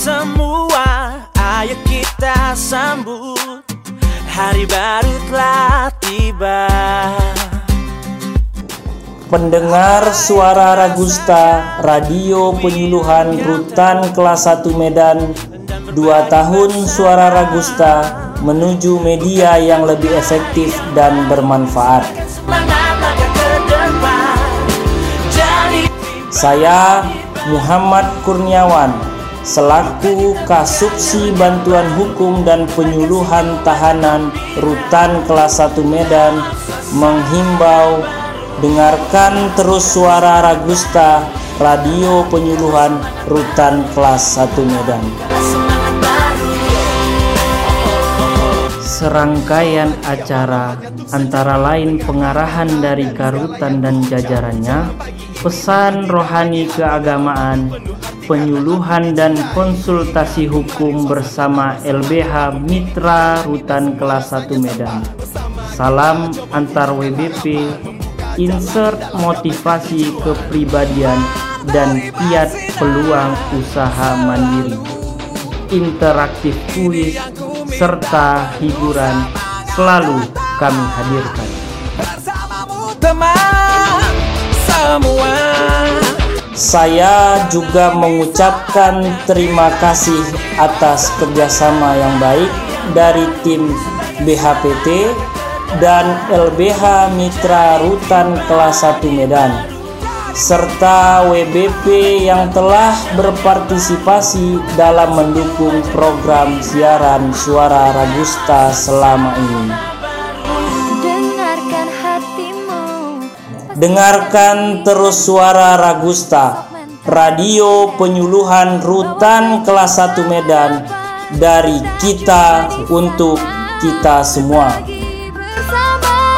semua Ayo kita sambut. Hari baru telah tiba. Pendengar suara Ragusta, radio penyuluhan Rutan kelas 1 Medan, dua tahun suara Ragusta menuju media yang lebih efektif dan bermanfaat. Saya Muhammad Kurniawan, selaku Kasubsi Bantuan Hukum dan Penyuluhan Tahanan Rutan kelas 1 Medan, menghimbau Dengarkan terus suara Ragusta, radio penyuluhan Rutan kelas 1 Medan. Serangkaian acara antara lain pengarahan dari Karutan dan jajarannya, pesan rohani keagamaan, penyuluhan dan konsultasi hukum bersama LBH Mitra Rutan kelas 1 Medan. Salam antar WBP insert motivasi kepribadian dan kiat peluang usaha mandiri interaktif kuis serta hiburan selalu kami hadirkan. Saya juga mengucapkan terima kasih atas kerjasama yang baik dari tim BHPT dan LBH Mitra Rutan kelas 1 Medan serta WBP yang telah berpartisipasi dalam mendukung program siaran suara Ragusta selama ini. Dengarkan hatimu. Dengarkan terus suara Ragusta, radio penyuluhan Rutan kelas 1 Medan dari kita untuk kita semua. Bersama